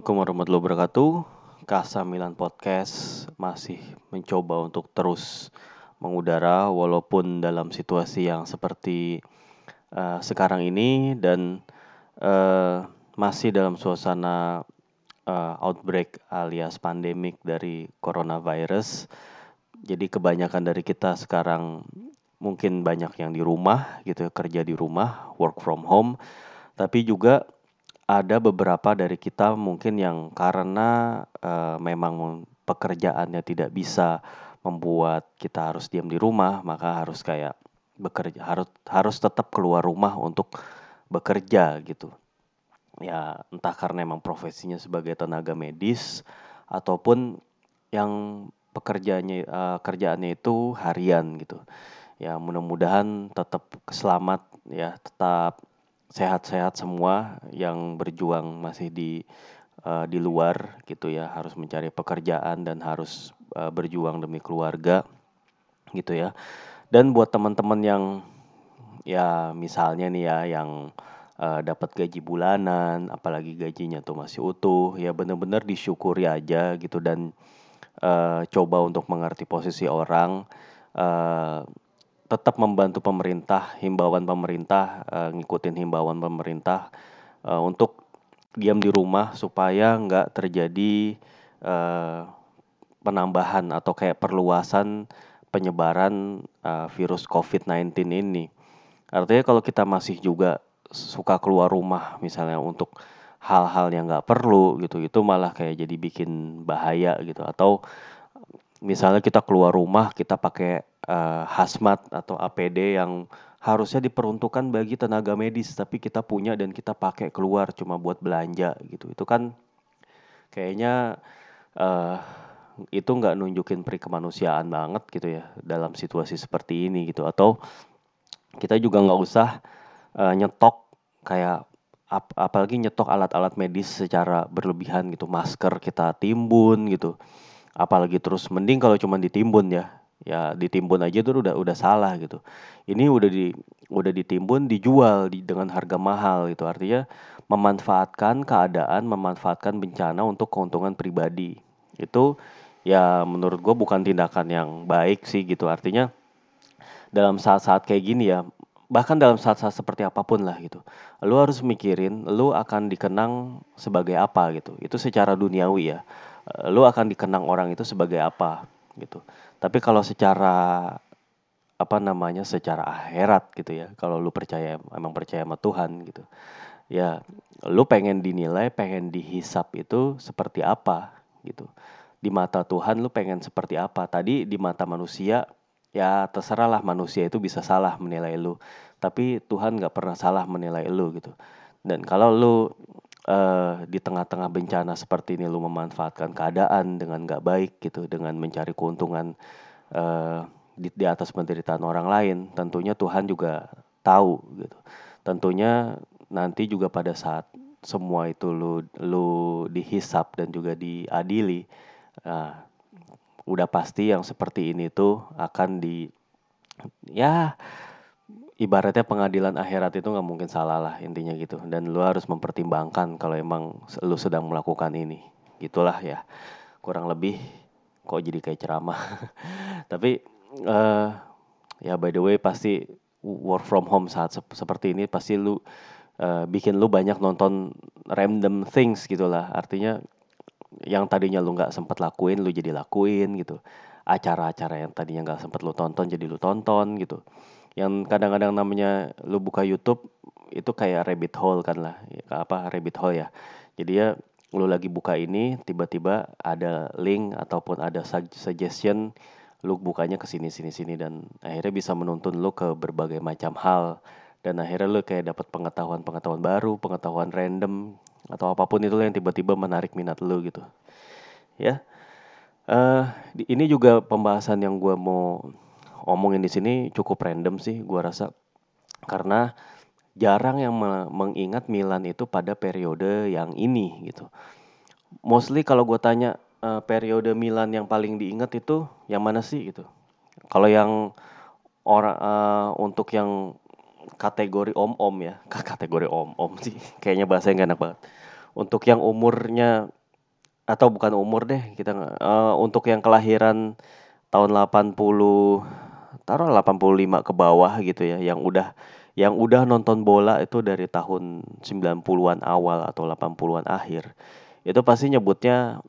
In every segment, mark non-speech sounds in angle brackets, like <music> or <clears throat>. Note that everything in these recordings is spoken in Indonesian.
Assalamualaikum warahmatullahi wabarakatuh. Kasa Milan Podcast masih mencoba untuk terus mengudara walaupun dalam situasi yang seperti uh, sekarang ini dan uh, masih dalam suasana uh, outbreak alias pandemik dari coronavirus. Jadi kebanyakan dari kita sekarang mungkin banyak yang di rumah gitu kerja di rumah, work from home. Tapi juga ada beberapa dari kita mungkin yang karena uh, memang pekerjaannya tidak bisa membuat kita harus diam di rumah, maka harus kayak bekerja harus harus tetap keluar rumah untuk bekerja gitu. Ya, entah karena emang profesinya sebagai tenaga medis ataupun yang pekerjaannya uh, kerjaannya itu harian gitu. Ya, mudah-mudahan tetap selamat ya, tetap sehat-sehat semua yang berjuang masih di uh, di luar gitu ya. Harus mencari pekerjaan dan harus uh, berjuang demi keluarga gitu ya. Dan buat teman-teman yang ya misalnya nih ya yang uh, dapat gaji bulanan apalagi gajinya tuh masih utuh ya benar-benar disyukuri aja gitu dan uh, coba untuk mengerti posisi orang uh, tetap membantu pemerintah, himbauan pemerintah, uh, ngikutin himbauan pemerintah uh, untuk diam di rumah supaya nggak terjadi uh, penambahan atau kayak perluasan penyebaran uh, virus COVID-19 ini. Artinya kalau kita masih juga suka keluar rumah misalnya untuk hal-hal yang nggak perlu gitu, itu malah kayak jadi bikin bahaya gitu atau misalnya kita keluar rumah kita pakai uh, hazmat atau APD yang harusnya diperuntukkan bagi tenaga medis tapi kita punya dan kita pakai keluar cuma buat belanja gitu. Itu kan kayaknya uh, itu nggak nunjukin peri kemanusiaan banget gitu ya dalam situasi seperti ini gitu. Atau kita juga nggak usah uh, nyetok kayak ap apalagi nyetok alat-alat medis secara berlebihan gitu. Masker kita timbun gitu. Apalagi terus mending kalau cuma ditimbun ya ya ditimbun aja tuh udah udah salah gitu. Ini udah di udah ditimbun dijual di, dengan harga mahal gitu. Artinya memanfaatkan keadaan, memanfaatkan bencana untuk keuntungan pribadi. Itu ya menurut gue bukan tindakan yang baik sih gitu. Artinya dalam saat-saat kayak gini ya, bahkan dalam saat-saat seperti apa pun lah gitu. Lu harus mikirin lu akan dikenang sebagai apa gitu. Itu secara duniawi ya. Lu akan dikenang orang itu sebagai apa gitu. Tapi kalau secara apa namanya secara akhirat gitu ya kalau lu percaya emang percaya sama Tuhan gitu ya lu pengen dinilai pengen dihisap itu seperti apa gitu. Di mata Tuhan lu pengen seperti apa? Tadi di mata manusia ya terserahlah manusia itu bisa salah menilai lu. Tapi Tuhan nggak pernah salah menilai lu gitu. Dan kalau lu uh, di tengah-tengah bencana seperti ini lu memanfaatkan keadaan dengan gak baik gitu dengan mencari keuntungan uh, di, di atas penderitaan orang lain tentunya Tuhan juga tahu gitu. Tentunya nanti juga pada saat semua itu lu lu dihisap dan juga diadili uh, udah pasti yang seperti ini tuh akan di ya ibaratnya pengadilan akhirat itu nggak mungkin salah lah intinya gitu. Dan lu harus mempertimbangkan kalau emang lu sedang melakukan ini. Gitulah ya. Kurang lebih kok jadi kayak ceramah. <laughs> Tapi uh, ya by the way pasti work from home saat se seperti ini pasti lu uh, bikin lu banyak nonton random things gitulah. Artinya yang tadinya lu nggak sempat lakuin lu jadi lakuin gitu. Acara-acara yang tadinya nggak sempat lu tonton jadi lu tonton gitu yang kadang-kadang namanya lu buka YouTube itu kayak rabbit hole kan lah. Ya, apa rabbit hole ya. Jadi ya lu lagi buka ini tiba-tiba ada link ataupun ada suggestion lu bukanya ke sini sini sini dan akhirnya bisa menuntun lu ke berbagai macam hal. Dan akhirnya lu kayak dapat pengetahuan-pengetahuan baru pengetahuan random atau apa pun itu yang tiba-tiba menarik minat lu gitu. Ya. Uh, ini juga pembahasan yang gue mau omongin di sini cukup random sih gua rasa. Karena jarang yang mengingat Milan itu pada periode yang ini gitu. Mostly kalau gue tanya uh, periode Milan yang paling diingat itu yang mana sih gitu. Kalau yang orang uh, untuk yang kategori om-om ya, <laughs> kategori om-om sih, kayaknya bahasa yang gak enak banget. untuk yang umurnya atau bukan umur deh kita uh, untuk yang kelahiran tahun 80 taruh 85 ke bawah gitu ya yang udah yang udah nonton bola itu dari tahun 90-an awal atau 80-an akhir itu pasti nyebutnya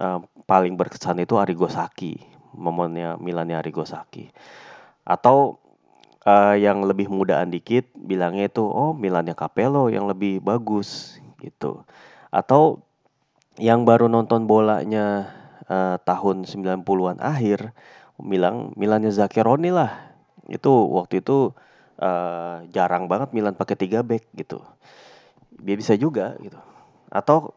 uh, paling berkesan itu Arrigo Sacchi momennya Milannya Arrigo Sacchi. Atau uh, yang lebih mudaan dikit bilangnya itu oh Milannya Capello yang lebih bagus gitu. Atau yang baru nonton bolanya uh, tahun 90-an akhir bilang Milannya Zaccheroni lah itu waktu itu uh, jarang banget Milan pakai tiga back gitu dia bisa juga gitu atau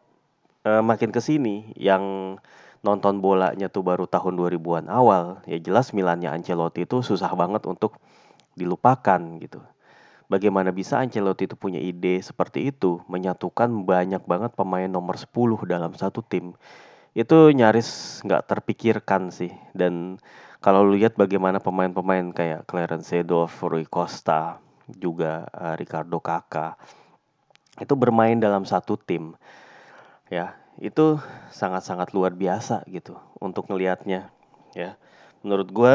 uh, makin ke sini yang nonton bolanya tuh baru tahun 2000-an awal ya jelas Milannya Ancelotti itu susah banget untuk dilupakan gitu Bagaimana bisa Ancelotti itu punya ide seperti itu, menyatukan banyak banget pemain nomor 10 dalam satu tim. Itu nyaris nggak terpikirkan sih. Dan kalau lu lihat bagaimana pemain-pemain kayak Clarence Seedorf, Rui Costa, juga uh, Ricardo Kakak itu bermain dalam satu tim. Ya, itu sangat-sangat luar biasa gitu untuk ngelihatnya ya. Menurut gue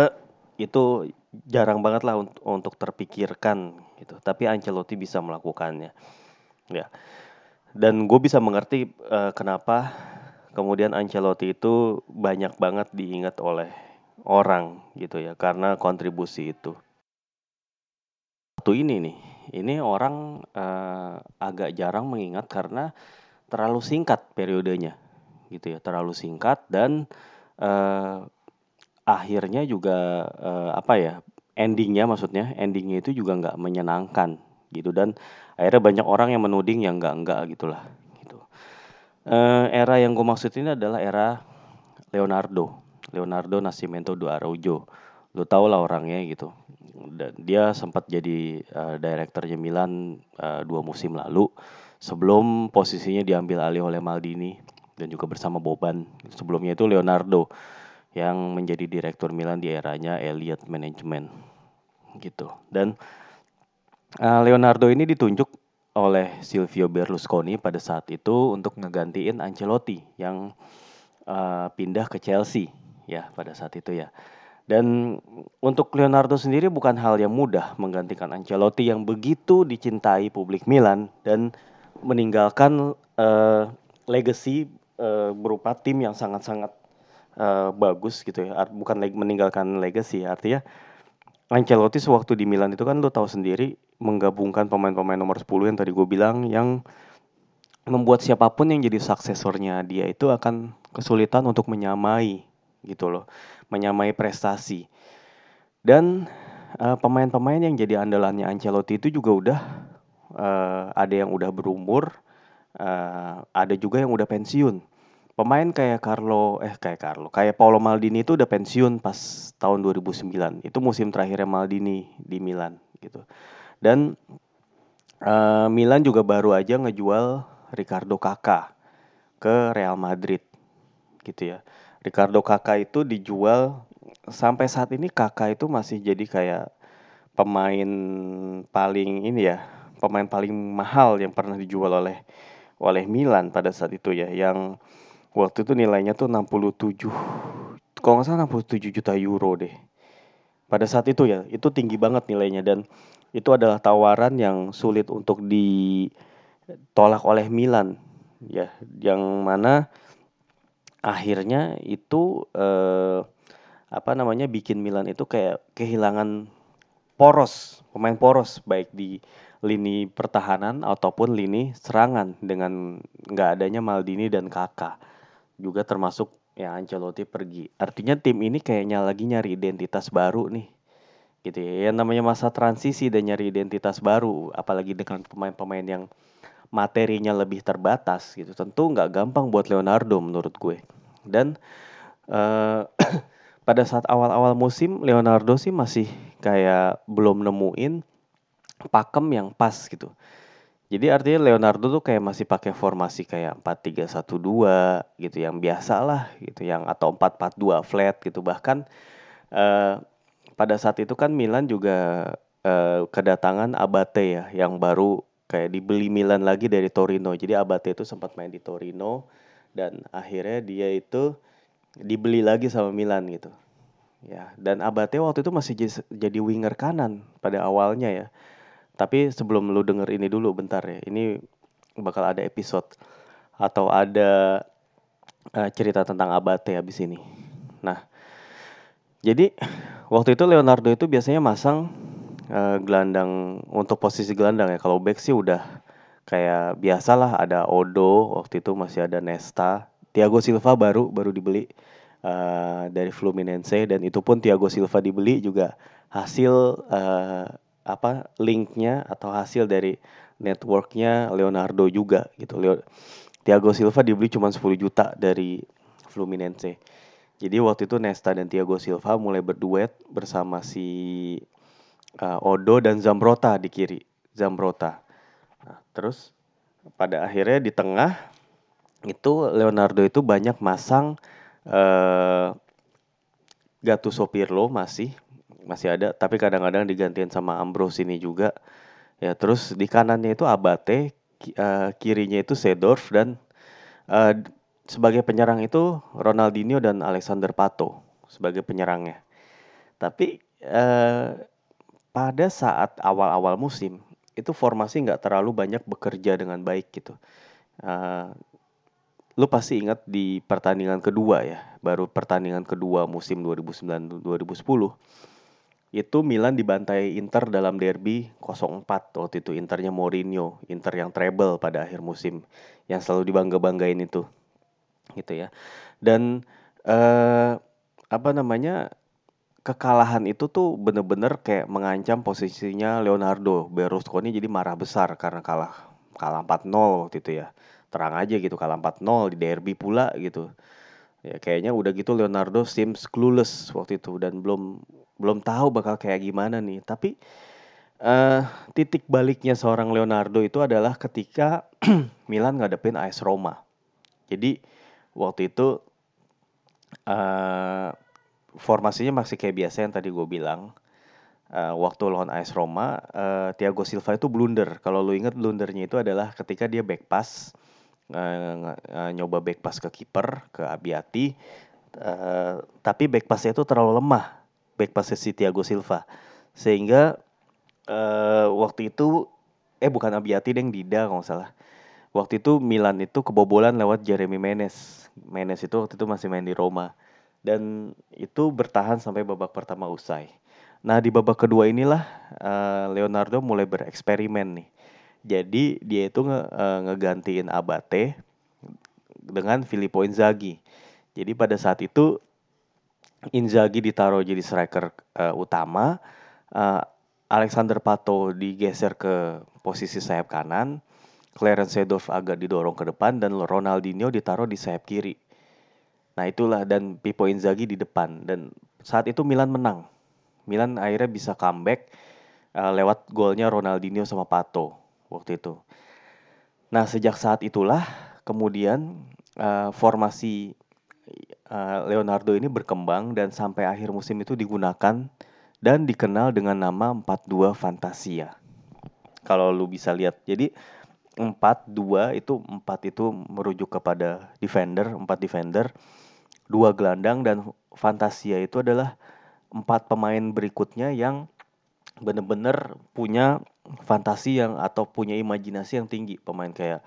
itu jarang banget lah untuk, untuk terpikirkan gitu. Tapi Ancelotti bisa melakukannya. Ya. Dan gue bisa mengerti uh, kenapa kemudian Ancelotti itu banyak banget diingat oleh orang gitu ya karena kontribusi itu. Waktu ini nih, ini orang uh, agak jarang mengingat karena terlalu singkat periodenya gitu ya, terlalu singkat dan uh, akhirnya juga uh, apa ya endingnya maksudnya endingnya itu juga nggak menyenangkan gitu dan akhirnya banyak orang yang menuding yang nggak nggak gitulah gitu uh, era yang gue maksud ini adalah era Leonardo Leonardo Nascimento do Araujo. Lo tau lah orangnya gitu. Dan dia sempat jadi uh, direkturnya Milan uh, dua musim lalu. Sebelum posisinya diambil alih oleh Maldini dan juga bersama Boban. Sebelumnya itu Leonardo yang menjadi direktur Milan di eranya Elliot Management. Gitu. Dan uh, Leonardo ini ditunjuk oleh Silvio Berlusconi pada saat itu untuk ngegantiin Ancelotti yang uh, pindah ke Chelsea ya pada saat itu ya. Dan untuk Leonardo sendiri bukan hal yang mudah menggantikan Ancelotti yang begitu dicintai publik Milan dan meninggalkan uh, legacy uh, berupa tim yang sangat-sangat uh, bagus gitu ya. Bukan leg meninggalkan legacy, artinya Ancelotti sewaktu di Milan itu kan lo tahu sendiri menggabungkan pemain-pemain nomor 10 yang tadi gue bilang yang membuat siapa pun yang jadi suksesornya dia itu akan kesulitan untuk menyamai gitu loh, menyamai prestasi. Dan pemain pemain-pemain yang jadi andalannya Ancelotti itu juga udah uh, ada yang udah berumur, uh, ada juga yang udah pensiun. Pemain kayak Carlo eh kayak Carlo kayak Paolo Maldini itu udah pensiun pas tahun 2009 itu musim terakhirnya Maldini di Milan gitu. Dan uh, Milan juga baru aja ngejual Ricardo Kakak ke Real Madrid gitu ya Ricardo Kakak itu dijual sampai saat ini Kakak itu masih jadi kayak pemain paling ini ya pemain paling mahal yang pernah dijual oleh oleh Milan pada saat itu ya yang waktu itu nilainya tuh 67 kalau nggak salah 67 juta euro deh. Pada saat itu ya itu tinggi banget nilainya dan itu adalah tawaran yang sulit untuk ditolak oleh Milan ya yang mana akhirnya itu eh, apa namanya bikin Milan itu kayak kehilangan poros pemain poros baik di lini pertahanan ataupun lini serangan dengan nggak adanya Maldini dan Kakak juga termasuk ya Ancelotti pergi. Artinya tim ini kayaknya lagi nyari identitas baru nih. Gitu ya. Yang namanya masa transisi dan nyari identitas baru, apalagi dengan pemain-pemain yang materinya lebih terbatas gitu. Tentu nggak gampang buat Leonardo menurut gue. Dan uh, <clears throat> pada saat awal-awal musim Leonardo sih masih kayak belum nemuin pakem yang pas gitu. Jadi artinya Leonardo tuh kayak masih pakai formasi kayak 4-3-1-2 gitu yang biasa lah gitu yang atau 4-4-2 flat gitu bahkan uh, pada saat itu kan Milan juga uh, kedatangan Abate ya yang baru kayak dibeli Milan lagi dari Torino. Jadi Abate itu sempat main di Torino dan akhirnya dia itu dibeli lagi sama Milan gitu. Ya, dan Abate waktu itu masih jadi winger kanan pada awalnya ya. Tapi sebelum lu denger ini dulu bentar ya. Ini bakal ada episode atau ada uh, cerita tentang Abate habis ini. Nah, jadi waktu itu Leonardo itu biasanya masang uh, gelandang untuk posisi gelandang ya. Kalau back sih udah kayak biasalah ada Odo waktu itu masih ada Nesta, Thiago Silva baru baru dibeli uh, dari Fluminense dan itu pun Thiago Silva dibeli juga hasil uh, apa linknya atau hasil dari networknya Leonardo juga gitu. Leo, Thiago Silva dibeli cuma 10 juta dari Fluminense. Jadi waktu itu Nesta dan Thiago Silva mulai berduet bersama si uh, Odo dan Zambrota di kiri. Zambrota. Nah, terus pada akhirnya di tengah itu Leonardo itu banyak masang uh, Gattuso Pirlo masih masih ada tapi kadang-kadang digantiin sama Ambrosini juga ya terus di kanannya itu Abate uh, kirinya itu Sedorf dan uh, sebagai penyerang itu Ronaldinho dan Alexander Pato sebagai penyerangnya tapi pada saat awal-awal musim itu formasi nggak terlalu banyak bekerja dengan baik gitu. Uh, lu pasti ingat di pertandingan kedua ya, baru pertandingan kedua musim 2009-2010 itu Milan dibantai Inter dalam derby 0-4 waktu itu Internya Mourinho, Inter yang treble pada akhir musim yang selalu dibangga-banggain itu gitu ya. Dan uh, apa namanya kekalahan itu tuh bener-bener kayak mengancam posisinya Leonardo Berlusconi jadi marah besar karena kalah kalah 4-0 waktu itu ya. Terang aja gitu kalah 4-0 di derby pula gitu. Ya kayaknya udah gitu Leonardo seems clueless waktu itu dan belum belum tahu bakal kayak gimana nih. Tapi uh, titik baliknya seorang Leonardo itu adalah ketika <clears throat> Milan ngadepin AS Roma. Jadi waktu itu uh, formasinya masih kayak biasa yang tadi gue bilang. Uh, waktu lawan AS Roma, uh, Thiago Silva itu blunder. Kalau lu inget blundernya itu adalah ketika dia back pass, uh, nyoba back pass ke kiper, ke Abiati, uh, tapi back passnya itu terlalu lemah, back pass si Thiago Silva, sehingga uh, waktu itu, eh bukan Abiati deh Dida kalau nggak salah. Waktu itu Milan itu kebobolan lewat Jeremy Menes. Menes itu waktu itu masih main di Roma dan itu bertahan sampai babak pertama usai. Nah di babak kedua inilah uh, Leonardo mulai bereksperimen nih. Jadi dia itu nge, uh, ngegantiin Abate dengan Filippo Inzaghi. Jadi pada saat itu Inzaghi ditaruh jadi striker uh, utama, uh, Alexander Pato digeser ke posisi sayap kanan, Clarence Seedorf agak didorong ke depan dan Ronaldinho ditaruh di sayap kiri. Nah itulah dan Pippo Inzaghi di depan dan saat itu Milan menang. Milan akhirnya bisa comeback uh, lewat golnya Ronaldinho sama Pato waktu itu. Nah sejak saat itulah kemudian uh, formasi uh, Leonardo ini berkembang dan sampai akhir musim itu digunakan dan dikenal dengan nama 4-2 Fantasia. Kalau lu bisa lihat. Jadi 4-2 itu 4 itu merujuk kepada defender, 4 defender dua gelandang dan Fantasia itu adalah empat pemain berikutnya yang benar-benar punya fantasi yang atau punya imajinasi yang tinggi pemain kayak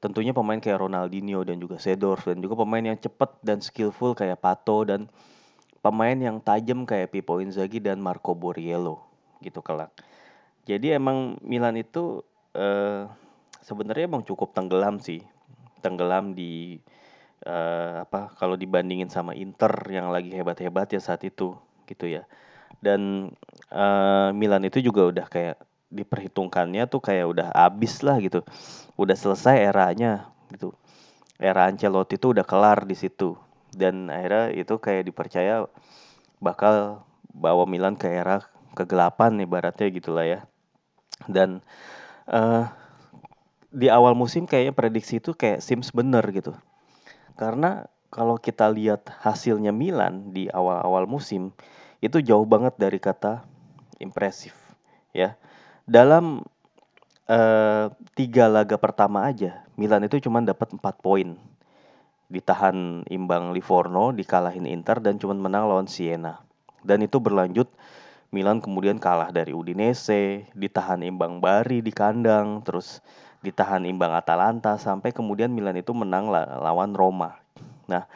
tentunya pemain kayak Ronaldinho dan juga Sedorf dan juga pemain yang cepat dan skillful kayak Pato dan pemain yang tajam kayak Pippo Inzaghi dan Marco Borriello gitu kelak. Jadi emang Milan itu eh, sebenarnya emang cukup tenggelam sih, tenggelam di uh, apa kalau dibandingin sama Inter yang lagi hebat-hebat ya saat itu gitu ya. Dan uh, Milan itu juga udah kayak diperhitungkannya tuh kayak udah abis lah gitu. Udah selesai eranya gitu. Era Ancelotti itu udah kelar di situ. Dan akhirnya itu kayak dipercaya bakal bawa Milan ke era kegelapan nih baratnya gitulah ya. Dan uh, di awal musim kayaknya prediksi itu kayak Sims bener gitu. Karena kalau kita lihat hasilnya Milan di awal-awal musim itu jauh banget dari kata impresif ya. Dalam uh, tiga laga pertama aja Milan itu cuma dapat 4 poin. Ditahan imbang Livorno, dikalahin Inter dan cuma menang lawan Siena. Dan itu berlanjut Milan kemudian kalah dari Udinese, ditahan imbang Bari di kandang, terus ditahan imbang Atalanta sampai kemudian Milan itu menang lawan Roma. Nah,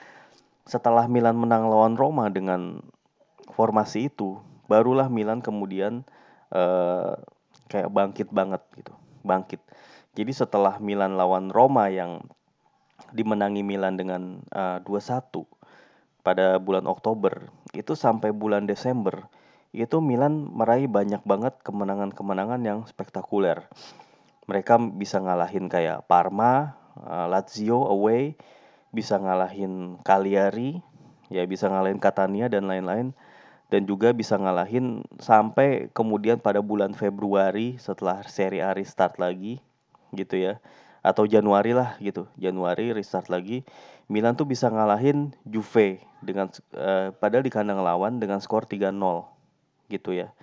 setelah Milan menang lawan Roma dengan formasi itu, barulah Milan kemudian uh, kayak bangkit banget gitu, bangkit. Jadi setelah Milan lawan Roma yang dimenangi Milan dengan eh, 2-1 pada bulan Oktober, itu sampai bulan Desember itu Milan meraih banyak banget kemenangan-kemenangan yang spektakuler. Mereka bisa ngalahin kayak Parma, uh, Lazio away, bisa ngalahin Cagliari, ya bisa ngalahin Catania dan lain-lain dan juga bisa ngalahin sampai kemudian pada bulan Februari setelah Serie A restart lagi gitu ya. Atau Januari lah gitu. Januari restart lagi Milan tuh bisa ngalahin Juve dengan uh, padahal di kandang lawan dengan skor 3-0 gitu ya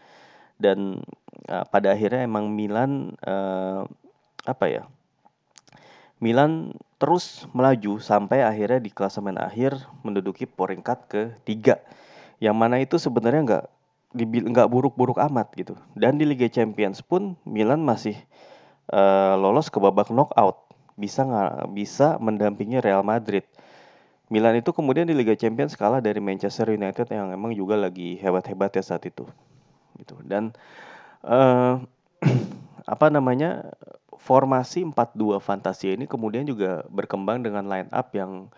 dan uh, pada akhirnya emang Milan uh, apa ya Milan terus melaju sampai akhirnya di klasemen akhir menduduki peringkat ketiga yang mana itu sebenarnya nggak nggak buruk-buruk amat gitu dan di Liga Champions pun Milan masih uh, lolos ke babak knockout bisa nggak bisa mendampingi Real Madrid. Milan itu kemudian di Liga Champions kalah dari Manchester United yang emang juga lagi hebat-hebat ya saat itu. Gitu. Dan uh, <clears throat> apa namanya? formasi 4-2 Fantasia ini kemudian juga berkembang dengan line up yang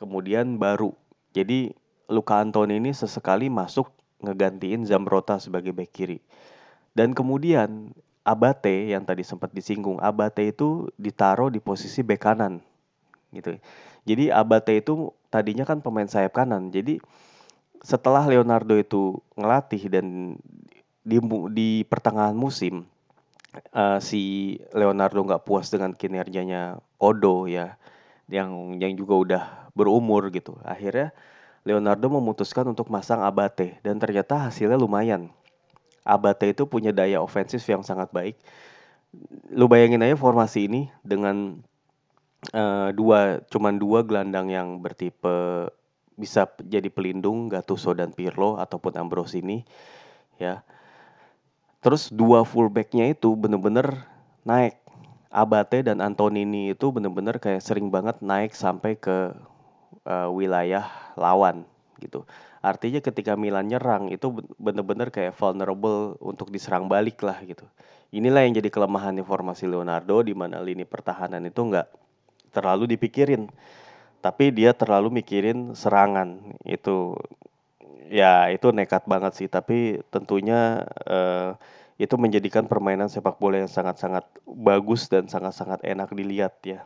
kemudian baru. Jadi Luka Antoni ini sesekali masuk ngegantiin Zambrota sebagai back kiri. Dan kemudian Abate yang tadi sempat disinggung, Abate itu ditaruh di posisi bek kanan. Gitu. Jadi Abate itu tadinya kan pemain sayap kanan. Jadi setelah Leonardo itu ngelatih dan di, di pertengahan musim uh, si Leonardo nggak puas dengan kinerjanya Odo ya yang yang juga udah berumur gitu. Akhirnya Leonardo memutuskan untuk masang Abate dan ternyata hasilnya lumayan. Abate itu punya daya ofensif yang sangat baik. Lu bayangin aja formasi ini dengan uh, dua cuman dua gelandang yang bertipe bisa jadi pelindung Gattuso dan Pirlo ataupun Ambrosini ya. Terus dua fullbacknya itu bener-bener naik. Abate dan Antonini itu bener-bener kayak sering banget naik sampai ke uh, wilayah lawan gitu. Artinya ketika Milan nyerang itu bener-bener kayak vulnerable untuk diserang balik lah gitu. Inilah yang jadi kelemahan formasi Leonardo di mana lini pertahanan itu nggak terlalu dipikirin. Tapi dia terlalu mikirin serangan. Itu ya itu nekat banget sih, tapi tentunya uh, itu menjadikan permainan sepak bola yang sangat-sangat bagus dan sangat-sangat enak dilihat ya.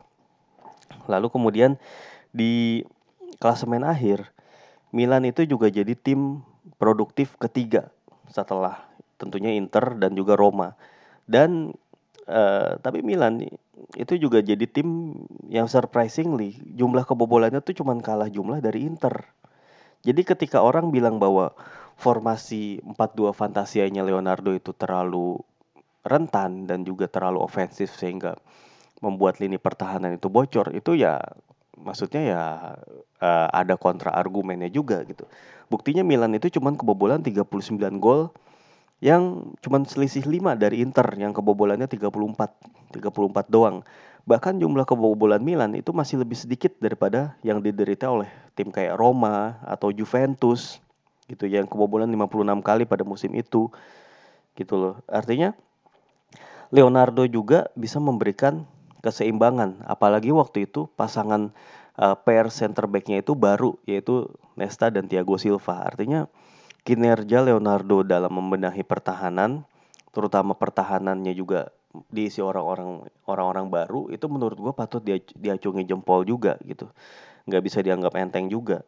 Lalu kemudian di klasemen akhir Milan itu juga jadi tim produktif ketiga setelah tentunya Inter dan juga Roma. Dan uh, tapi Milan itu juga jadi tim yang surprisingly jumlah kebobolannya tuh cuma kalah jumlah dari Inter. Jadi ketika orang bilang bahwa formasi 4-2 fantasianya Leonardo itu terlalu rentan dan juga terlalu ofensif sehingga membuat lini pertahanan itu bocor, itu ya maksudnya ya uh, ada kontra argumennya juga gitu. Buktinya Milan itu cuma kebobolan 39 gol yang cuma selisih 5 dari Inter yang kebobolannya 34 34 doang. Bahkan jumlah kebobolan Milan itu masih lebih sedikit daripada yang diderita oleh tim kayak Roma atau Juventus gitu yang kebobolan 56 kali pada musim itu gitu loh. Artinya Leonardo juga bisa memberikan keseimbangan. Apalagi waktu itu pasangan uh, pair center backnya itu baru yaitu Nesta dan Thiago Silva. Artinya kinerja Leonardo dalam membenahi pertahanan, terutama pertahanannya juga diisi orang-orang orang-orang baru itu menurut gue patut dia diacungi jempol juga gitu nggak bisa dianggap enteng juga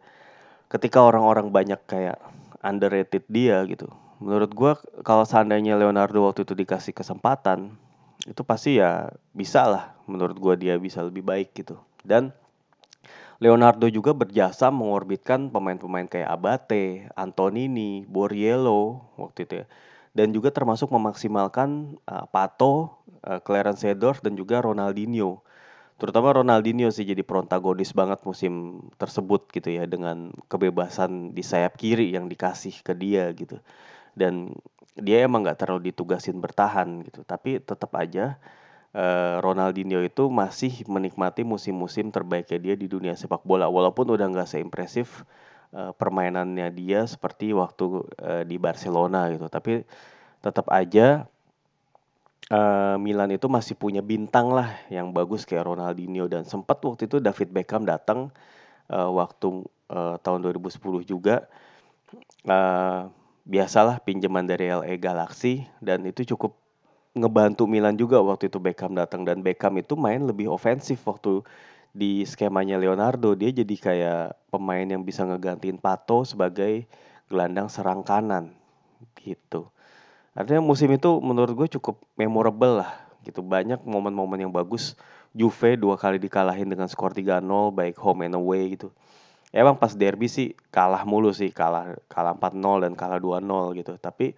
ketika orang-orang banyak kayak underrated dia gitu menurut gue kalau seandainya Leonardo waktu itu dikasih kesempatan itu pasti ya bisa lah menurut gue dia bisa lebih baik gitu dan Leonardo juga berjasa mengorbitkan pemain-pemain kayak Abate, Antonini, Borriello waktu itu ya. dan juga termasuk memaksimalkan uh, Pato, uh, Clarence Seedorf dan juga Ronaldinho. Terutama Ronaldinho sih jadi protagonis banget musim tersebut gitu ya dengan kebebasan di sayap kiri yang dikasih ke dia gitu. Dan dia emang nggak terlalu ditugasin bertahan gitu, tapi tetap aja uh, Ronaldinho itu masih menikmati musim-musim terbaiknya dia di dunia sepak bola. Walaupun udah nggak seimpresif uh, permainannya dia seperti waktu uh, di Barcelona gitu. Tapi tetap aja uh, Milan itu masih punya bintang lah yang bagus kayak Ronaldinho. Dan sempat waktu itu David Beckham datang uh, waktu uh, tahun 2010 juga. Uh, biasalah pinjaman dari LA Galaxy. Dan itu cukup ngebantu Milan juga waktu itu Beckham datang. Dan Beckham itu main lebih ofensif waktu di skemanya Leonardo. Dia jadi kayak pemain yang bisa ngegantiin Pato sebagai gelandang serang kanan gitu. Artinya musim itu menurut gue cukup memorable lah gitu. Banyak momen-momen yang bagus. Juve dua kali dikalahin dengan skor 3-0 baik home and away gitu. Emang pas derby sih kalah mulu sih, kalah kalah 4-0 dan kalah 2-0 gitu. Tapi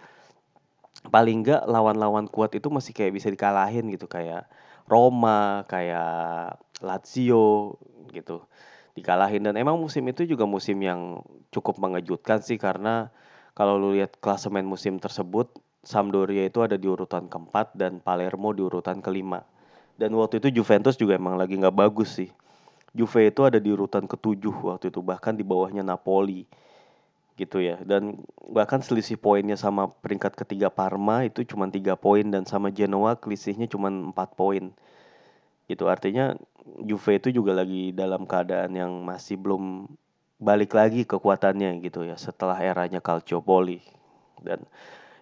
paling enggak lawan-lawan kuat itu masih kayak bisa dikalahin gitu. Kayak Roma, kayak Lazio gitu. Dikalahin. Dan emang musim itu juga musim yang cukup mengejutkan sih karena kalau lu lihat klasemen musim tersebut Sampdoria itu ada di urutan keempat dan Palermo di urutan kelima. Dan waktu itu Juventus juga emang lagi nggak bagus sih. Juve itu ada di urutan ketujuh waktu itu bahkan di bawahnya Napoli gitu ya dan bahkan selisih poinnya sama peringkat ketiga Parma itu cuma tiga poin dan sama Genoa selisihnya cuma empat poin itu artinya Juve itu juga lagi dalam keadaan yang masih belum balik lagi kekuatannya gitu ya setelah eranya Calciopoli dan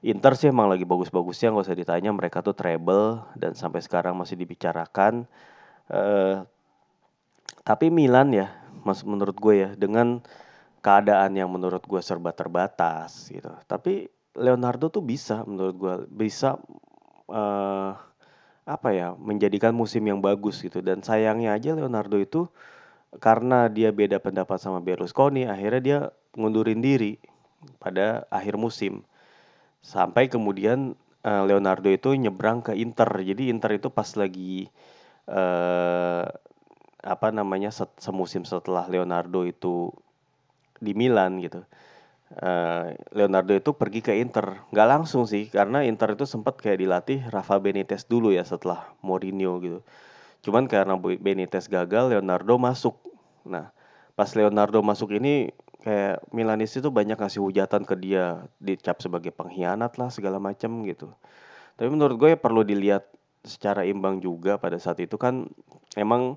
Inter sih emang lagi bagus-bagusnya nggak usah ditanya. Mereka tuh treble dan sampai sekarang masih dibicarakan. Uh, tapi Milan ya, mas menurut gue ya dengan keadaan yang menurut gue serba terbatas gitu. Tapi Leonardo tuh bisa menurut gue bisa uh, apa ya menjadikan musim yang bagus gitu. Dan sayangnya aja Leonardo itu karena dia beda pendapat sama Berlusconi akhirnya dia ngundurin diri pada akhir musim sampai kemudian uh, Leonardo itu nyebrang ke Inter jadi Inter itu pas lagi uh, apa namanya set, semusim setelah Leonardo itu di Milan gitu. Uh, Leonardo itu pergi ke Inter, nggak langsung sih, karena Inter itu sempat kayak dilatih Rafa Benitez dulu ya setelah Mourinho gitu. Cuman karena Benitez gagal, Leonardo masuk. Nah, pas Leonardo masuk ini kayak Milanis itu banyak ngasih hujatan ke dia, dicap sebagai pengkhianat lah segala macam gitu. Tapi menurut gue ya perlu dilihat secara imbang juga pada saat itu kan emang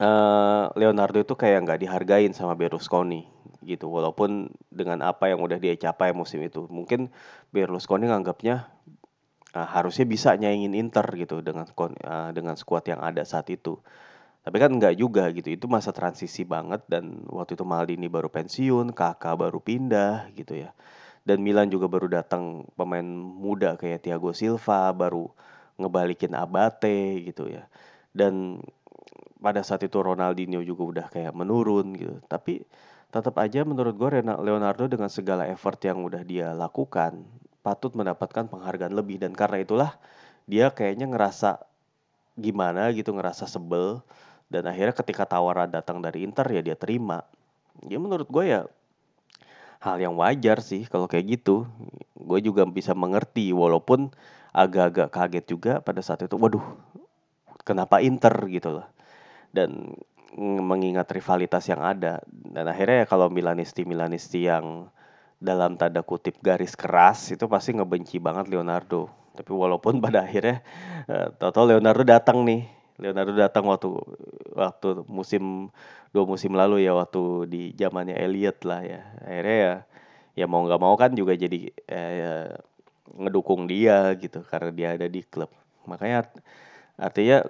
uh, Leonardo itu kayak nggak dihargain sama Berlusconi gitu walaupun dengan apa yang udah dia capai musim itu mungkin Berlusconi nganggapnya uh, harusnya bisa nyaingin Inter gitu dengan uh, dengan skuad yang ada saat itu tapi kan nggak juga gitu itu masa transisi banget dan waktu itu Maldini baru pensiun Kakak baru pindah gitu ya. Dan Milan juga baru datang pemain muda kayak Thiago Silva baru ngebalikin Abate gitu ya. Dan pada saat itu Ronaldinho juga udah kayak menurun gitu. Tapi tetap aja menurut gue Leonardo dengan segala effort yang udah dia lakukan patut mendapatkan penghargaan lebih. Dan karena itulah dia kayaknya ngerasa gimana gitu ngerasa sebel dan akhirnya ketika tawaran datang dari Inter ya dia terima. Ya menurut gue ya hal yang wajar sih kalau kayak gitu. Gue juga bisa mengerti walaupun agak-agak kaget juga pada saat itu. Waduh, kenapa Inter gitu loh dan mengingat rivalitas yang ada dan akhirnya ya kalau Milanisti Milanisti yang dalam tanda kutip garis keras itu pasti ngebenci banget Leonardo tapi walaupun pada akhirnya uh, total Leonardo datang nih Leonardo datang waktu waktu musim dua musim lalu ya waktu di zamannya Elliot lah ya. Akhirnya ya ya mau nggak mau kan juga jadi eh, ngedukung dia gitu karena dia ada di klub. Makanya artinya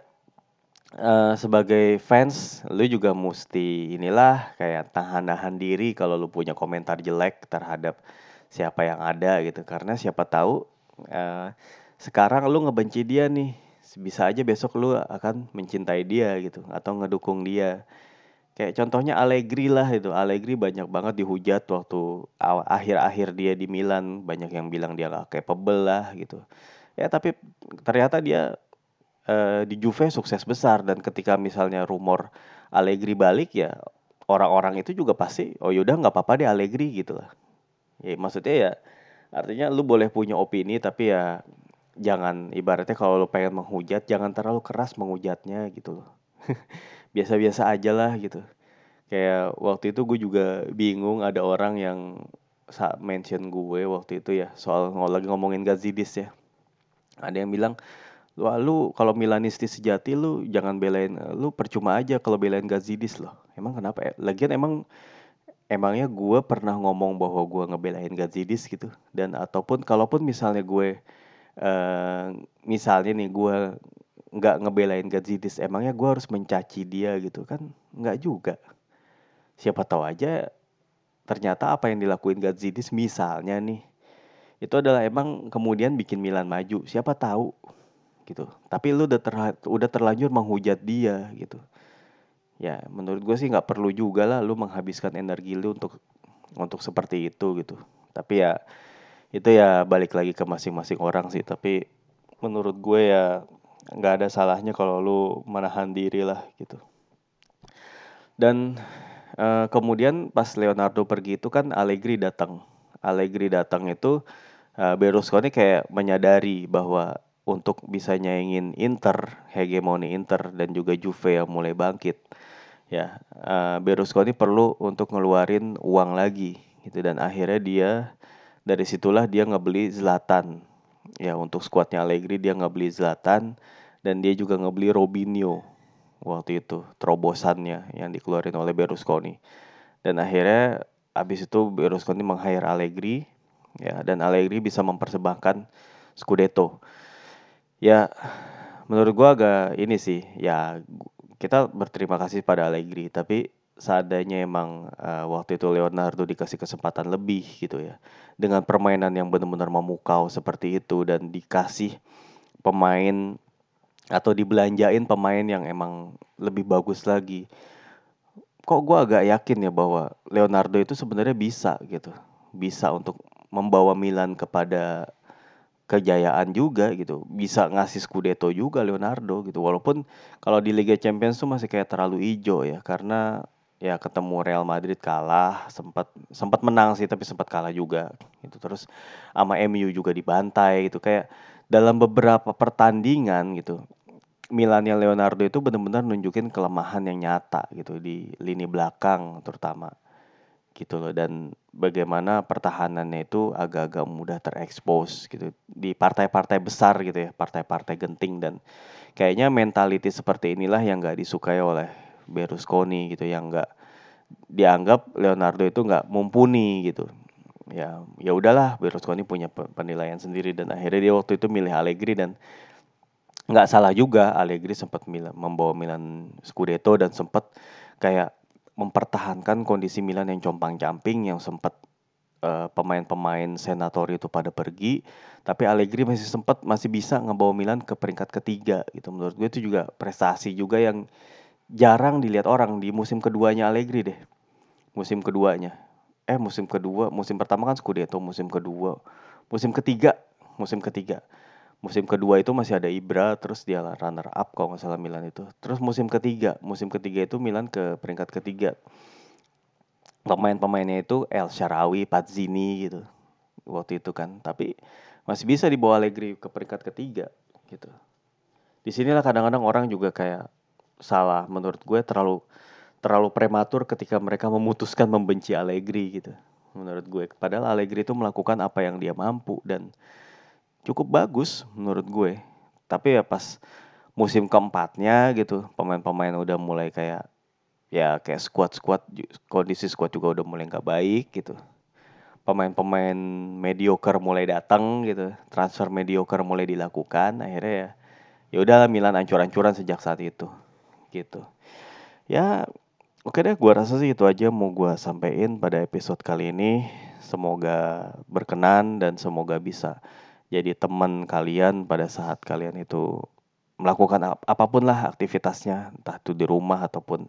uh, sebagai fans lu juga mesti inilah kayak tahan-tahan diri kalau lu punya komentar jelek terhadap siapa yang ada gitu. Karena siapa tahu uh, sekarang lu ngebenci dia nih bisa aja besok lu akan mencintai dia gitu atau ngedukung dia. Kayak contohnya Allegri lah itu. Allegri banyak banget dihujat waktu akhir-akhir dia di Milan. Banyak yang bilang dia gak capable lah gitu. Ya tapi ternyata dia uh, di Juve sukses besar. Dan ketika misalnya rumor Allegri balik ya orang-orang itu juga pasti oh yaudah nggak apa-apa deh Allegri gitu lah. Ya maksudnya ya artinya lu boleh punya opini tapi ya jangan ibaratnya kalau lu pengen menghujat jangan terlalu keras menghujatnya gitu loh <laughs> biasa-biasa aja lah gitu kayak waktu itu gue juga bingung ada orang yang saat mention gue waktu itu ya soal lagi ngomongin Gazidis ya ada yang bilang Wah lu kalau Milanisti sejati lu jangan belain lu percuma aja kalau belain Gazidis loh. Emang kenapa ya? Lagian emang emangnya gue pernah ngomong bahwa gue ngebelain Gazidis gitu dan ataupun kalaupun misalnya gue uh, misalnya nih gue nggak ngebelain Gazidis emangnya gue harus mencaci dia gitu kan? Nggak juga. Siapa tahu aja ternyata apa yang dilakuin Gazidis misalnya nih itu adalah emang kemudian bikin Milan maju. Siapa tahu gitu. Tapi lu udah ter udah terlanjur menghujat dia gitu. Ya menurut gue sih nggak perlu juga lah lu menghabiskan energi lu untuk untuk seperti itu gitu. Tapi ya itu ya balik lagi ke masing-masing orang sih tapi menurut gue ya nggak ada salahnya kalau lu menahan diri lah gitu. Dan uh, kemudian pas Leonardo pergi itu kan Allegri datang. Allegri datang itu uh, Berlusconi kayak menyadari bahwa untuk bisa nyaingin Inter hegemoni Inter dan juga Juve yang mulai bangkit ya uh, Berlusconi perlu untuk ngeluarin uang lagi gitu. Dan akhirnya dia dari situlah dia ngebeli Zlatan. Ya untuk skuadnya Allegri dia ngebeli Zlatan dan dia juga ngebeli Robinho waktu itu terobosannya yang dikeluarin oleh Berlusconi. Dan akhirnya abis itu Berlusconi meng-hire Allegri ya dan Allegri bisa mempersembahkan Scudetto. Ya menurut gua agak ini sih ya kita berterima kasih pada Allegri tapi seadanya emang uh, waktu itu Leonardo dikasih kesempatan lebih gitu ya dengan permainan yang benar-benar memukau seperti itu dan dikasih pemain atau dibelanjain pemain yang emang lebih bagus lagi. Kok gue agak yakin ya bahwa Leonardo itu sebenarnya bisa gitu, bisa untuk membawa Milan kepada kejayaan juga gitu, bisa ngasih Scudetto juga Leonardo gitu. Walaupun kalau di Liga Champions tuh masih kayak terlalu hijau ya, karena ya ketemu Real Madrid kalah, sempat sempat menang sih tapi sempat kalah juga gitu. Terus sama MU juga dibantai gitu. Kayak dalam beberapa pertandingan gitu Milannya Leonardo itu benar-benar nunjukin kelemahan yang nyata gitu di lini belakang terutama gitu loh. Dan bagaimana pertahanannya itu agak-agak mudah terekspos gitu di partai-partai besar gitu ya partai-partai genting. Dan kayaknya mentality seperti inilah yang gak disukai oleh Berlusconi gitu yang gak dianggap Leonardo itu nggak mumpuni gitu. Ya ya udahlah Berlusconi punya penilaian sendiri dan akhirnya dia waktu itu milih Allegri dan nggak salah juga Allegri sempat membawa Milan Scudetto dan sempat kayak mempertahankan kondisi Milan yang compang-camping yang sempat uh, pemain-pemain senatori itu pada pergi tapi Allegri masih sempat masih bisa ngebawa Milan ke peringkat ketiga gitu. Menurut gue itu juga prestasi juga yang jarang dilihat orang di musim keduanya Allegri deh. Musim keduanya. Eh musim kedua musim pertama kan Scudetto musim kedua musim ketiga musim ketiga. Musim kedua itu masih ada Ibra terus dia runner up kalau nggak salah Milan itu. Terus musim ketiga musim ketiga itu Milan ke peringkat ketiga. Pemain-pemainnya itu El Sharawi Pazzini gitu waktu itu kan. Tapi masih bisa dibawa Allegri ke peringkat ketiga gitu. Di sinilah kadang-kadang orang juga kayak salah menurut gue terlalu terlalu prematur ketika mereka memutuskan membenci Allegri gitu menurut gue padahal Allegri itu melakukan apa yang dia mampu dan cukup bagus menurut gue. Tapi ya pas musim keempatnya gitu, pemain-pemain udah mulai kayak ya kayak squad-squad kondisi squad juga udah mulai nggak baik gitu. Pemain-pemain mediocre mulai datang gitu, transfer mediocre mulai dilakukan, akhirnya ya ya udahlah Milan ancur-ancuran sejak saat itu gitu. Ya Oke deh, gue rasa sih itu aja mau gue sampein pada episode kali ini. Semoga berkenan dan semoga bisa jadi teman kalian pada saat kalian itu melakukan ap apa pun lah aktivitasnya entah itu di rumah ataupun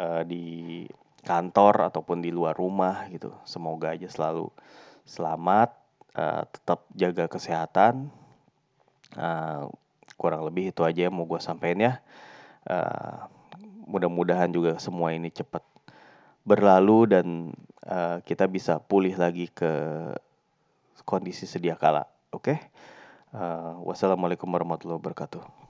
uh, di kantor ataupun di luar rumah gitu. Semoga aja selalu selamat, uh, tetap jaga kesehatan. Uh, kurang lebih itu aja yang mau gue sampaikan ya. Uh, mudah-mudahan juga semua ini cepat berlalu dan uh, kita bisa pulih lagi ke kondisi sedia kala. Oke, okay? uh, wassalamualaikum warahmatullahi wabarakatuh.